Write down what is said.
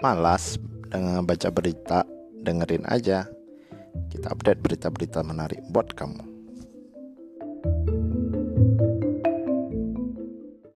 malas dengan baca berita, dengerin aja. Kita update berita-berita menarik buat kamu.